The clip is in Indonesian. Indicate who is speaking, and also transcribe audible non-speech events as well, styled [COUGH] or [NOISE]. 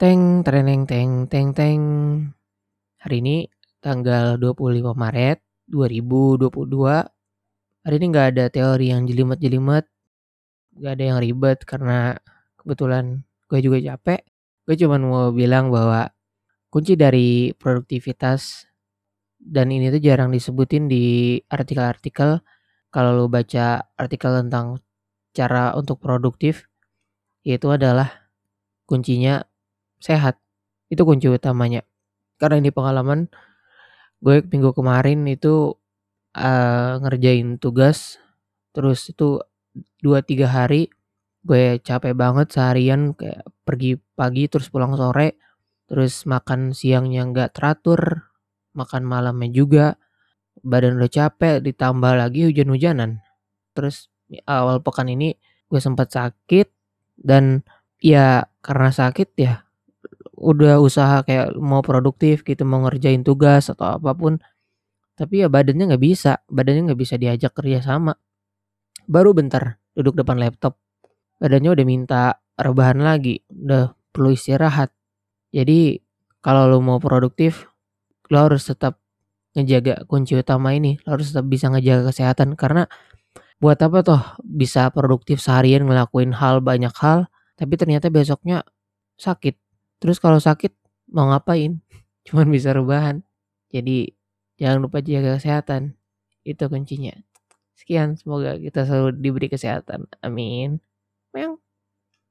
Speaker 1: Teng treneng teng teng teng. Hari ini tanggal 25 Maret 2022. Hari ini nggak ada teori yang jelimet-jelimet. Nggak ada yang ribet karena kebetulan gue juga capek. Gue cuma mau bilang bahwa kunci dari produktivitas dan ini tuh jarang disebutin di artikel-artikel. Kalau lo baca artikel tentang cara untuk produktif, yaitu adalah kuncinya sehat. Itu kunci utamanya. Karena ini pengalaman gue minggu kemarin itu uh, ngerjain tugas terus itu 2-3 hari gue capek banget seharian kayak pergi pagi terus pulang sore terus makan siangnya nggak teratur makan malamnya juga badan udah capek ditambah lagi hujan-hujanan terus awal pekan ini gue sempat sakit dan ya karena sakit ya udah usaha kayak mau produktif gitu mau ngerjain tugas atau apa pun tapi ya badannya nggak bisa badannya nggak bisa diajak kerja sama. Baru bentar duduk depan laptop badannya udah minta rebahan lagi udah perlu istirahat. Jadi kalau lo mau produktif lo harus tetap ngejaga kunci utama ini lo harus tetap bisa ngejaga kesehatan. Karena buat apa toh bisa produktif seharian ngelakuin hal banyak hal tapi ternyata besoknya sakit Terus kalau sakit mau ngapain? [LAUGHS] Cuman bisa rebahan. Jadi jangan lupa jaga kesehatan. Itu kuncinya. Sekian, semoga kita selalu diberi kesehatan. Amin.